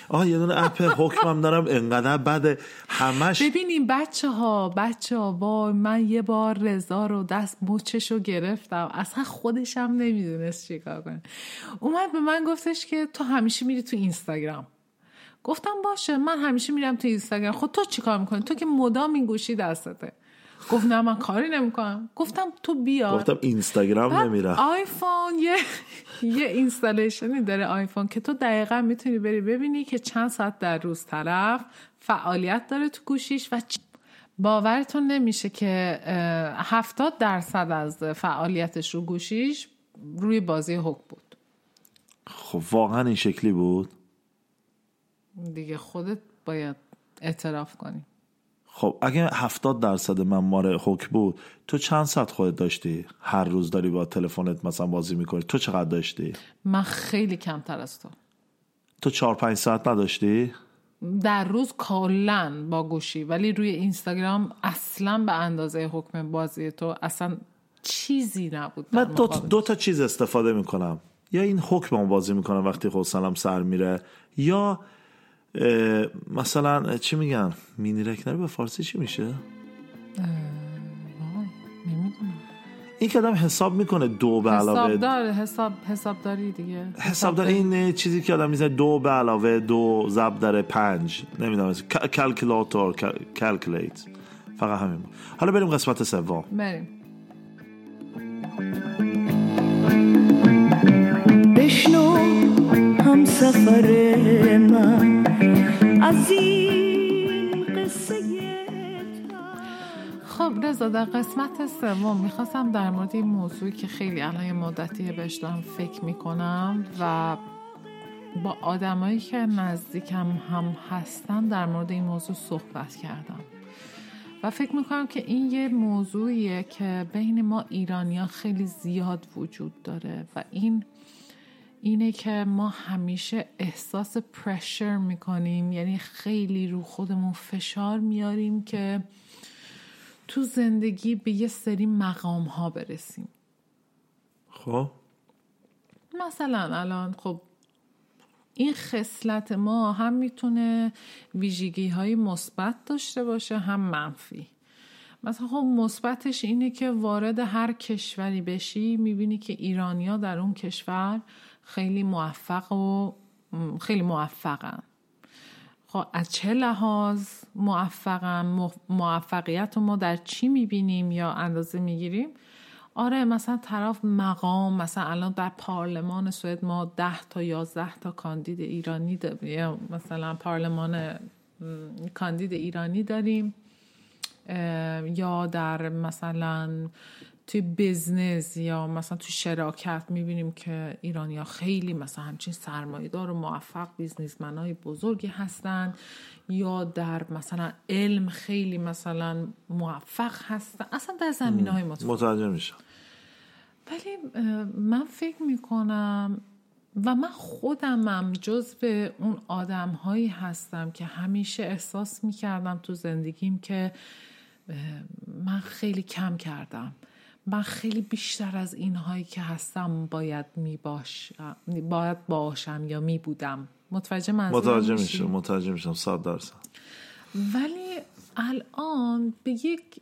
آه یه دونه اپ حکمم دارم انقدر بده. همش ببینیم بچه ها بچه ها وای من یه بار رضا رو دست مچش رو گرفتم. اصلا خودشم نمی‌دونست چیکار کنه. اومد به من گفتش که تو همیشه میری تو اینستاگرام. گفتم باشه من همیشه میرم تو اینستاگرام. خود تو چیکار می‌کنی؟ تو که مدام این گوشی دستته. گفت نه من کاری نمی‌کنم. گفتم تو بیا. گفتم اینستاگرام بعد نمیرم آیفون یه یه اینستالیشنی داره آیفون که تو دقیقا می‌تونی بری ببینی که چند ساعت در روز طرف فعالیت داره تو گوشیش و چ- باورتون نمیشه که هفتاد درصد از فعالیتش رو گوشیش روی بازی حک بود. خب واقعا این شکلی بود؟ دیگه خودت باید اعتراف کنی. خب اگه هفتاد درصد من ماره حک بود تو چند ساعت خودت داشتی؟ هر روز داری با تلفنت مثلا بازی می‌کنی. تو چقدر داشتی؟ من خیلی کمتر از تو. تو چهار پنج ساعت نداشتی؟ در روز کلا با گوشی. ولی روی اینستاگرام اصلا به اندازه حکم بازی تو اصلا چیزی نبود من دو. دو تا چیز استفاده می‌کنم. یا این حکممو بازی می‌کنم وقتی حوصلم سر میره یا مثلا چی میگن مینی رکنر به فارسی چی میشه نمی‌دونم این که آدم حساب می‌کنه دو به علاوه حسابدار حساب حسابداری دیگه حسابدار این چیزی که آدم می‌زنه دو به علاوه دو ضرب در پنج نمی‌دونم کلکولاتور کلکولیت فقط همین بود. حالا بریم قسمت سوم بریم بشنو هم سفر من از خب رضا در قسمت سوم می‌خواستم در مورد این موضوعی که خیلی الان مدتی بهش دارم فکر می‌کنم و با آدمایی که نزدیکم هم هستن در مورد این موضوع صحبت کردم. و فکر می‌کنم که این یه موضوعیه که بین ما ایرانیا خیلی زیاد وجود داره و این اینه که ما همیشه احساس پرشر می‌کنیم. یعنی خیلی رو خودمون فشار میاریم که تو زندگی به یه سری مقام ها برسیم. خب؟ مثلا الان خب این خصلت ما هم می‌تونه ویژگی های مثبت داشته باشه هم منفی. مثلا خب مثبتش اینه که وارد هر کشوری بشی می‌بینی که ایرانیا در اون کشور خیلی موفق و خیلی موفقن خب از چه لحاظ موفقن مو- موفقیت رو ما در چی می‌بینیم یا اندازه می‌گیریم؟ آره مثلا طرف مقام مثلا الان در پارلمان سوئد ما ده تا یازده تا کاندید ایرانی یا مثلا پارلمان کاندید ایرانی داریم یا در مثلا توی بزنس یا مثلا توی شراکت می‌بینیم که ایرانیا خیلی مثلا همچین سرمایه‌دار و موفق بیزنسمن های بزرگی هستن یا در مثلا علم خیلی مثلا موفق هستن. اصلا در زمین های متوجه میشم. ولی من فکر می‌کنم و من خودمم جزو اون آدم هایی هستم که همیشه احساس می‌کردم تو زندگیم که من خیلی کم کردم. من خیلی بیشتر از اینهایی که هستم باید می‌باشم باید باشم یا میبودم متوجه منظورم متوجه؟ میشم متوجه میشم صد درصد. ولی الان به یک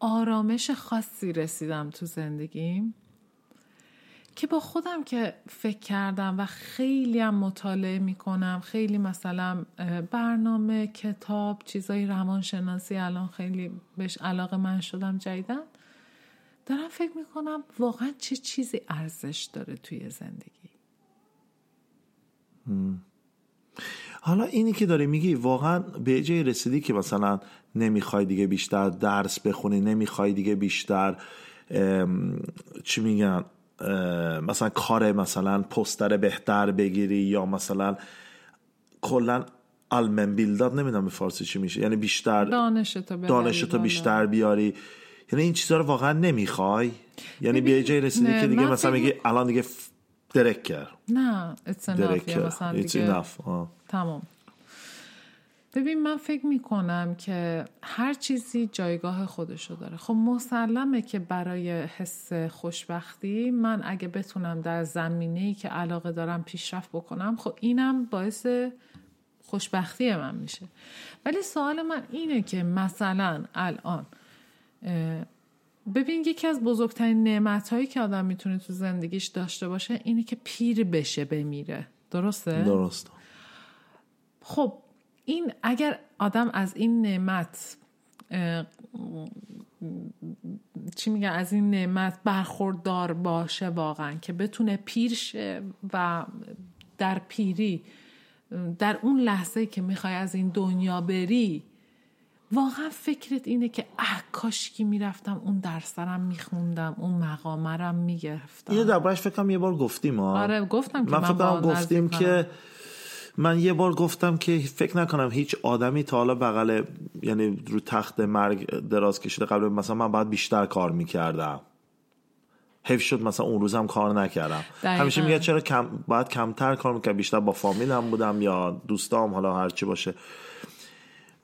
آرامش خاصی رسیدم تو زندگیم. که با خودم که فکر کردم و خیلی هم مطالعه می‌کنم خیلی مثلا برنامه کتاب چیزای روانشناسی الان خیلی بهش علاقه من شدم جدیدن دارم فکر می‌کنم واقعا چه چیزی ارزش داره توی زندگی. حالا اینی که داری میگی واقعا به جای رسیدی که مثلا نمی‌خوای دیگه بیشتر درس بخونی نمی‌خوای دیگه بیشتر چی میگن؟ مثلا کار مثلا پستر بهتر بگیری یا مثلا کلا علمن بیلداد نمی‌دونم به فارسی چی میشه یعنی بیشتر دانشتو دانشتو. بیشتر بیاری یعنی این چیزها رو واقعا نمی‌خوای یعنی ببین، جای رسیدی که دیگه مثلا میگی الان دیگه درک کرد نه it's enough درک مثلا It's دیگه enough. آه. تمام ببین من فکر می‌کنم که هر چیزی جایگاه خودشو داره. خب مسلمه که برای حس خوشبختی من اگه بتونم در زمینه ای که علاقه دارم پیشرفت بکنم خب اینم باعث خوشبختی من میشه. ولی سوال من اینه که مثلا الان ببین یکی از بزرگترین نعمت هایی که آدم می‌تونه تو زندگیش داشته باشه اینه که پیر بشه بمیره. درسته؟ درست خب این اگر آدم از این نعمت چی میگن از این نعمت برخوردار باشه واقعا که بتونه پیر شه و در پیری در اون لحظه که می‌خوای از این دنیا بری واقعا فکرت اینه که اه کاشکی می‌رفتم اون درسرم میخوندم اون مقامرم می‌گرفتم اینو دربارش فکر کنم یه بار گفتیم آره گفتم که من من, فکر با کنم گفتیم. که من یه بار گفتم که فکر نکنم هیچ آدمی تا حالا بغل یعنی رو تخت مرگ دراز کشیده قبل مثلا من باید بیشتر کار می‌کردم. حیف شد مثلا اون روزم کار نکردم. دقیقاً. همیشه میگه چرا کم باید کمتر کار می‌کردم بیشتر با فامیلم بودم یا دوستام حالا هر چی باشه.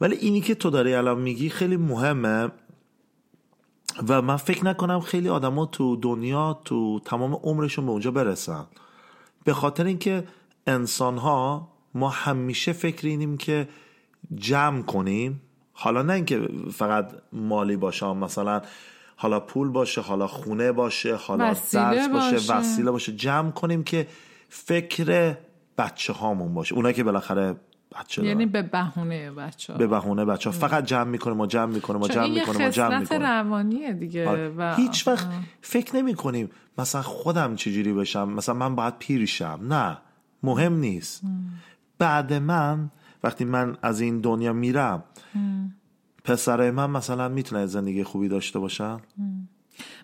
ولی اینی که تو داری الان میگی خیلی مهمه و من فکر نکنم خیلی آدما تو دنیا تو تمام عمرشون به اونجا برسن. به خاطر اینکه انسان ها ما همیشه فکر اینیم که جمع کنیم. حالا نه اینکه فقط مالی باشه مثلا حالا پول باشه حالا خونه باشه حالا درس باشه, باشه. وسیله باشه. جمع کنیم که فکر بچه هامون باشه. اونا که بالاخره بچه یعنی دارن. به بهونه بچه به بهونه بچه ها فقط جمع می‌کنه ما جمع می‌کنه ما جمع می‌کنه ما جمع می‌کنه روانیه دیگه آره. و هیچ وقت فکر نمی کنیم مثلا خودم چجوری بشم مثلا من باید پیرشم. نه. مهم نیست. بعد من وقتی من از این دنیا میرم پسرای من مثلا می‌تونه زندگی خوبی داشته باشن؟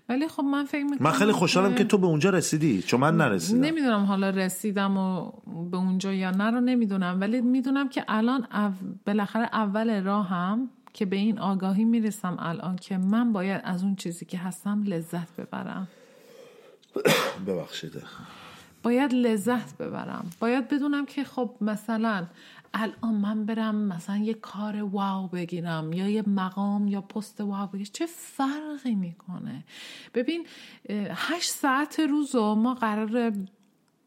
ولی خب من فکر می‌کنم من خیلی خوشحالم که تو به اونجا رسیدی چون من نرسیدم. نمی‌دونم حالا رسیدم و به اونجا یا نه رو nمیدونم ولی می‌دونم که الان او... بالاخره اول راهم که به این آگاهی می‌رسم الان که من باید از اون چیزی که هستم لذت ببرم. <coughs> ببخشید. باید لذت ببرم. باید بدونم که خب مثلا الان من برم مثلا یه کار واو بگیرم یا یه مقام یا پست واو بگیرم. چه فرقی می‌کنه؟ ببین هشت ساعت روز رو ما قرار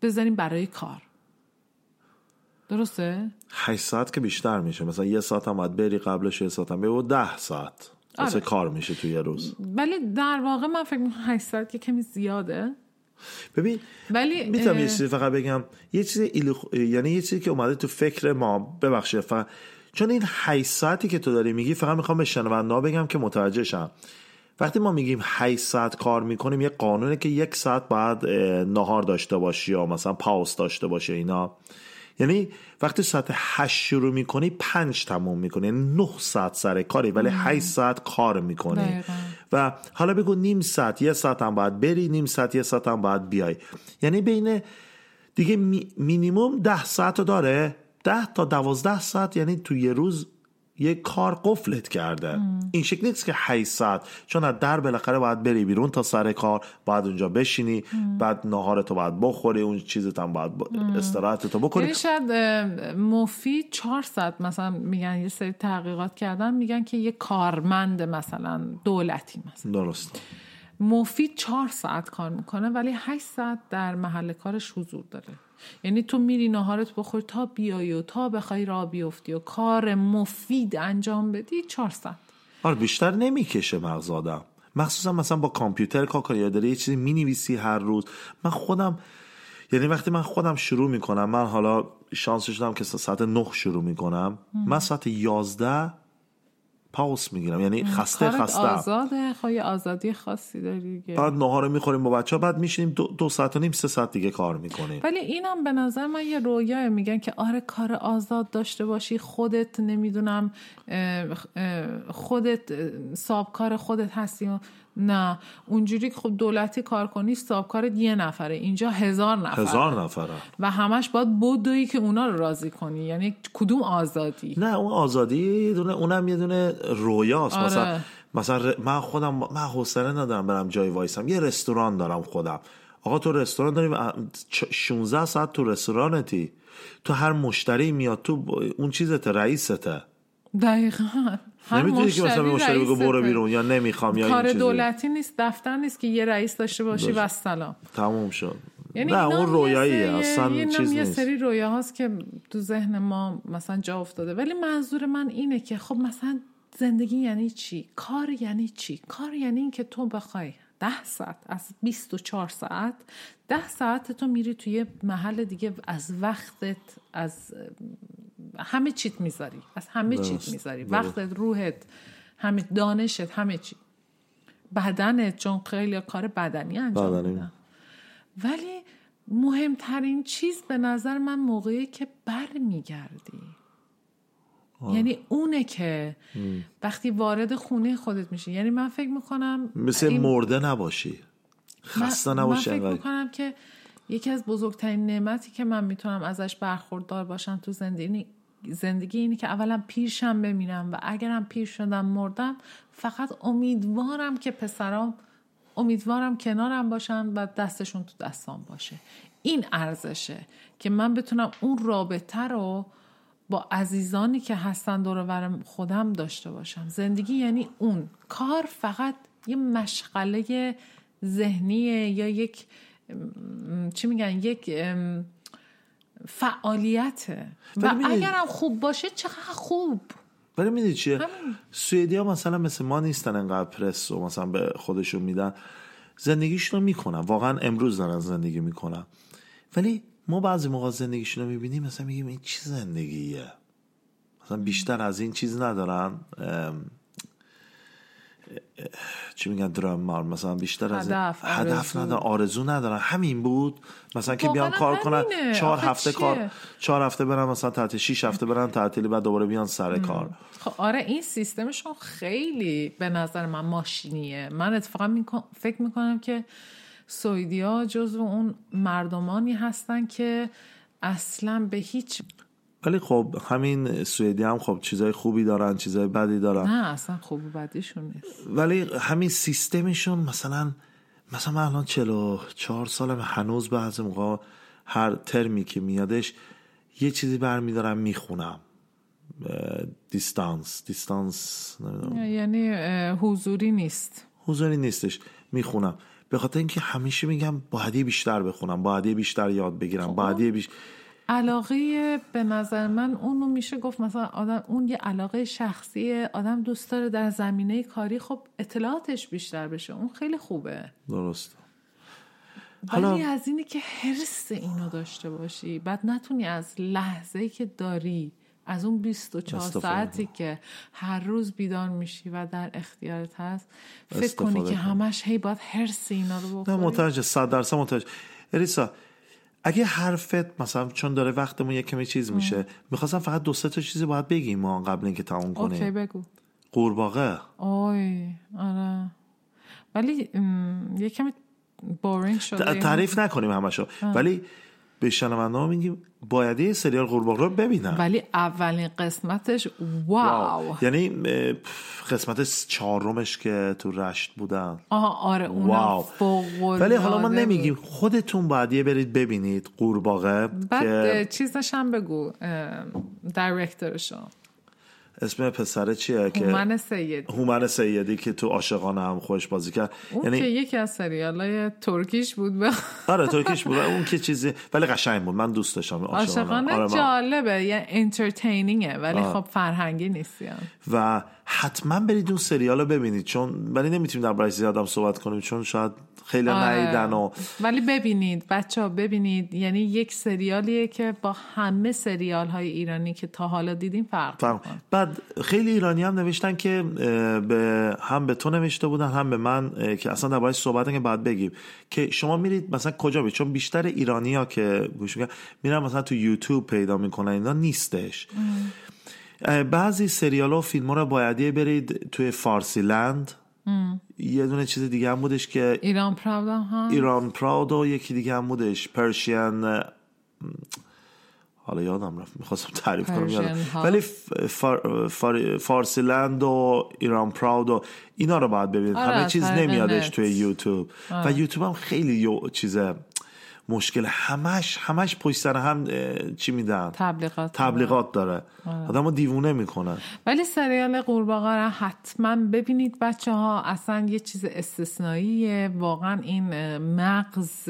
بذاریم برای کار. درسته؟ 8 ساعت که بیشتر میشه. مثلا یه ساعت هم باید بری قبلش یه ساعت هم بری و ده ساعت. آره. کار میشه تو یه روز. ولی در واقع من فکر می‌کنم هشت ساعت یه کمی زیاده. ببین ولی می‌تونم اه، یه چیزی فقط بگم. یه چیزی ایلو- یعنی یه چیزی که اومده تو فکر ما ببخشید فقط چون این 8 ساعتی که تو داری میگی فقط می‌خوام به شنونده بگم که متوجه شم وقتی ما میگیم 8 ساعت کار می‌کنیم یه قانونه که یک ساعت بعد نهار داشته باشی یا مثلا پاوس داشته باشه اینا. یعنی وقتی ساعت 8 شروع می‌کنی 5 تموم می‌کنی. یعنی 9 ساعت سر کاری ولی 8 ساعت کار می‌کنی. دقیقاً. و حالا بگو نیم ساعت یه ساعت هم باید بری نیم ساعت یه ساعت هم باید بیای. یعنی بین دیگه می مینیموم ده ساعت داره. ده تا دوازده ساعت یعنی تو یه روز یه کار قفلت کرده. این شکل نیست که 8 ساعت. چون از در بالاخره باید بری بیرون تا سر کار باید اونجا بشینی بعد ناهارتو باید بخوری اون چیزت هم باید. استراحتتو بکنی. یعنی شاید مفید ساعت مثلا میگن یه سری تحقیقات کردن میگن که یه کارمند مثلا دولتی مثلا. درست. مفید چهار ساعت کار می‌کنه ولی هشت ساعت در محل کارش حضور داره. یعنی تو میری ناهارت بخوری تا بیای و تا بخوای را بیفتی و کار مفید انجام بدی چهار ساعت. آره بیشتر نمی‌کشه مغز آدم. مخصوصا مثلا با کامپیوتر کار کنی یا داری یه چیزی می‌نویسی هر روز. من خودم یعنی وقتی من خودم شروع می‌کنم من حالا شانس دارم که ساعت نه شروع می‌کنم من ساعت یازده پاوس می‌گیرم. یعنی خسته خسته. آزاده خواهی آزادی خاصی داری دیگه. بعد نهار می‌خوریم با بچه بعد میشینیم دو, دو ساعت و نیم سه ساعت دیگه کار می‌کنیم. ولی اینم به نظر من یه رویاه میگن که آره کار آزاد داشته باشی خودت نمی‌دونم خودت اه، سابکار خودت هستی نه. اونجوری که خب دولتی کار کنی سابکارت یه نفره. اینجا هزار نفر هزار نفره. و همش باید بدوی که اونا رو راضی کنی. یعنی کدوم آزادی؟ نه اون آزادی یه دونه اونم یه دونه رویاست. آره. مثلا مثلا من خودم من حوصله ندارم برم جای وایسم. یه رستوران دارم خودم. آقا تو رستوران چ- 16 ساعت تو رستورانتی. تو هر مشتری میاد تو اون چیزت رئیسته. دقیقا. نمی‌تونی که مثلا مشتری بگو برو. بیرون یا نمی‌خوام یا کار دولتی نیست دفتر نیست که یه رئیس داشته باشی و سلام. تموم شد. یعنی نه اون رویاییه یه اصلا هم چیز یه نیست. سری رویاهاست که تو ذهن ما مثلا جا افتاده. ولی منظور من اینه که خب مثلا زندگی یعنی چی؟ کار یعنی چی؟ کار یعنی این که تو بخوای ده ساعت از 24 ساعت ده ساعت تو میری توی محل دیگه از وقتت از همه چیت می‌ذاری. از همه چیت می‌ذاری. وقتت روحت همه دانشت همه چی. بدنت چون خیلی کار بدنی انجام بدنی. میدن. ولی مهمترین چیز به نظر من موقعی که بر میگردی یعنی اونه که وقتی وارد خونه خودت میشی. یعنی من فکر می‌کنم مثل مرده نباشی. خسته من نباشی فکر انقدر. می‌کنم که یکی از بزرگترین نعمتی که من می‌تونم ازش برخوردار باشم تو زندگی زندگی اینه که اولا پیرشم بمیرم و اگرم پیر شدم مردم فقط امیدوارم که پسرام امیدوارم کنارم باشن و دستشون تو دستام باشه. این ارزشه که من بتونم اون رابطه رو با عزیزانی که هستن دور خودم داشته باشم. زندگی یعنی اون. کار فقط یه مشغله ذهنیه یا یک چی میگن؟ یک فعالیته. و اگرم خوب باشه چقدر خوب. ولی می‌دونی چیه؟ سوئدی ها مثلا مثل ما نیستن انقدر پرس و مثلا به خودشون میدن. زندگیشون رو می‌کنن. واقعا امروز دارن زندگی می‌کنن. ولی ما بعضی موقع زندگیشون رو می‌بینیم مثلا میگیم این چی زندگیه؟ مثلا بیشتر از این چیز ندارن. چی میگن درامار مثلا بیشتر از هدف، هدف. ندارن آرزو ندارن. همین بود. مثلا که بیان کار کنن. چهار هفته چیه؟ کار چهار هفته برن مثلا تعطیل شیش هفته برن تعطیلی بعد دوباره بیان سر کار. خب آره این سیستمشون خیلی به نظر من ماشینیه. من اتفاقا میکن- فکر می‌کنم که سوئدی ها جزو اون مردمانی هستن که اصلا به هیچ ولی خب همین سوئدی هم خب چیزای خوبی دارن چیزای بدی دارن. نه اصلا خوب و بدیشون نیست. ولی همین سیستمشون مثلا مثلا من الان 44 سالم هنوز بعضی موقع هر ترمی که میادش یه چیزی برمیدارم می‌خونم. دیستانس دیستانس نمی‌دونم. یعنی حضوری نیست. حضوری نیستش می‌خونم. به خاطر اینکه همیشه میگم باید بیشتر بخونم باید بیشتر یاد بگیرم باید یه بیش... علاقه به نظر من اونو میشه گفت مثلا آدم اون یه علاقه شخصی آدم دوست داره در زمینه کاری خب اطلاعاتش بیشتر بشه. اون خیلی خوبه. درست حالا- از اینه که حرس اینو داشته باشی بعد نتونی از لحظه که داری از اون 24 استفاده. ساعتی که هر روز بیدار میشی و در اختیارت هست فکر کنی که. همش هی باید حرس اینا رو نه بخوری. متوجه صد درصد متوجه. اریسا اگه حرفت مثلا چون داره وقتمون یه کمی چیز میشه می‌خواستم فقط دو سه تا چیزی باید بگیم ما قبل اینکه تموم اوکی کنیم بگو. قورباغه. اوی آره. ولی م، یه کمی بورینگ شده. تعریف نکنیم همشو. ولی به شنونده میگیم باید یه سریال قورباغه رو ببینن. ولی اولین قسمتش واو. یعنی اه، قسمت چهارمش که تو رشت بودن. آها آره واو. ولی حالا ما نمیگیم. خودتون باید یه برید ببینید قورباغه بعد که چیزش هم بگو دایرکتورشو اسم پسره چیه که هومن سید هومن سیدی که تو عاشقانه هم خوش بازی کرد. اون یعنی که یکی از سریال های ترکیش بود به آره ترکیش بود. اون که چیزی ولی قشنگ بود. من دوست داشتم عاشقانه آره من- جالبه. یه انترتینینگه ولی آه. خب فرهنگی نیست. و حتما برید اون سریال رو ببینید. چون ولی نمی‌تونیم در برای زیادم صحبت کنیم چون شاید خیلی آره. نیدن و ولی ببینید بچه ها ببینید یعنی یک سریالیه که با همه سریال های ایرانی که تا حالا دیدیم فرق. می‌کنه. بعد خیلی ایرانی هم نوشتن که به هم به تو نوشته بودن هم به من که اصلا دربارش صحبت که بعد بگیم. که شما میرید مثلا کجا برید چون بیشتر ایرانی ها که گوش می‌کنن میرن مثلا تو یوتیوب پیدا می‌کنن اینا نیستش. بعضی سریال ها و فیلم ها رو بایدیه برید توی فارسی لند. یه دونه چیز دیگه هم بودش که ایران پراود هم ایران پراود و یکی دیگه هم بودش. پرشین حالا یادم رفت. می‌خواستم تعریف کنم یادم. ولی فار فار فارسی لند و ایران پراود و اینا رو باید ببینید. آره، همه چیز نمیادش نت. توی یوتیوب. و یوتیوب هم خیلی یو چیز مشکل همش همش پشت سر هم چی میدن؟ تبلیغات تبلیغات داره. آدم رو دیوونه می‌کنن. ولی سریال قورباغه رو حتما ببینید بچه ها اصلا یه چیز استثنائیه. واقعا این مغز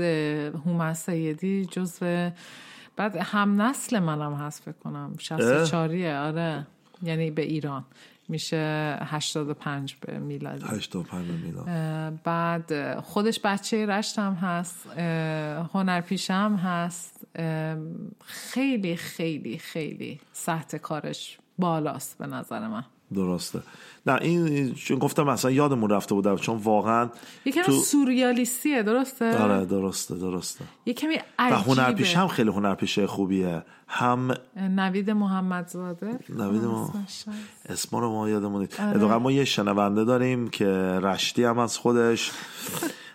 هومن سیدی جزو بعد هم نسل منم هست فکر کنم. 64 آره. یعنی به ایران. میشه 85 به میلادی. 85 میلیون اه، بعد خودش بچه رشت هم هست هم هست خیلی خیلی خیلی سطح کارش بالاست به نظر من. درسته. نه این چون گفتم اصلا یادمون رفته بودم چون واقعا یکم تو- سوریالیستیه درسته؟ آره درسته درسته. یه کمی و عجیبه. هنرپیشه هم خیلی هنرپیشه خوبیه. هم نوید محمدزاده. نوید ما. اسما رو ما یادمون نیست آره. ما یه شنونده داریم که رشتی هم از خودش.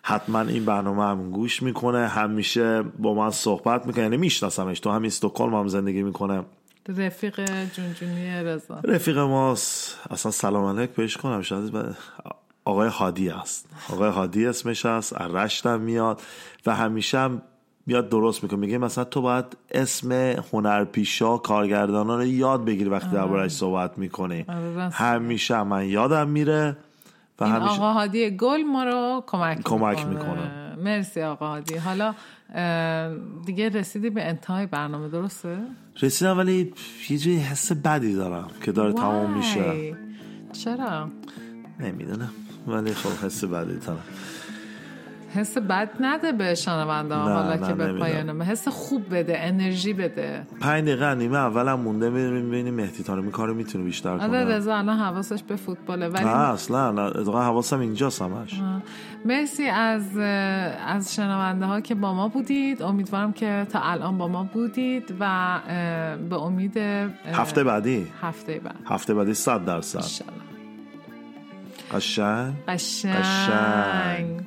حتما این برنامه هم گوش می‌کنه. همیشه با من صحبت می‌کنه. یعنی میشناسمش. تو همین استکهلم هم زندگی می‌کنه. رفیق جونجونی رضا. رفیق ماست. اصلا سلام علیک بهش کنم شاید آقای هادی است. آقای هادی اسمش هست از رشت هم میاد و همیشه هم میاد درست می‌کنه. میگه مثلا تو باید اسم هنرپیشا کارگردانا رو یاد بگیری وقتی دربارش صحبت می‌کنی. آره،. همیشه هم من یادم میره و این همیشه آقا هادی گل ما رو کمک کمک می‌کنه. می‌کنه. مرسی آقا هادی. حالا دیگه رسیدی به انتهای برنامه درسته؟ رسیدم ولی یه جوری حس بدی دارم که داره تمام میشه. چرا؟ نمی‌دونم ولی خب حس بدی دارم حس بد نده به شنونده حالا نه، که به. پایانه حس خوب بده انرژی بده. پنج دقیقه نیمه اولم مونده ببینیم مهدی تارمی کارو می‌تونه بیشتر آره کنه. رضا الان حواسش به فوتباله ولی نه اصلا نه اتفاقا حواسم اینجاست همش. مرسی از از شنونده ها که با ما بودید. امیدوارم که تا الان با ما بودید و به امید هفته بعدی. هفته بعد. هفته بعدی صد درصد. انشالله. قشنگ. قشنگ.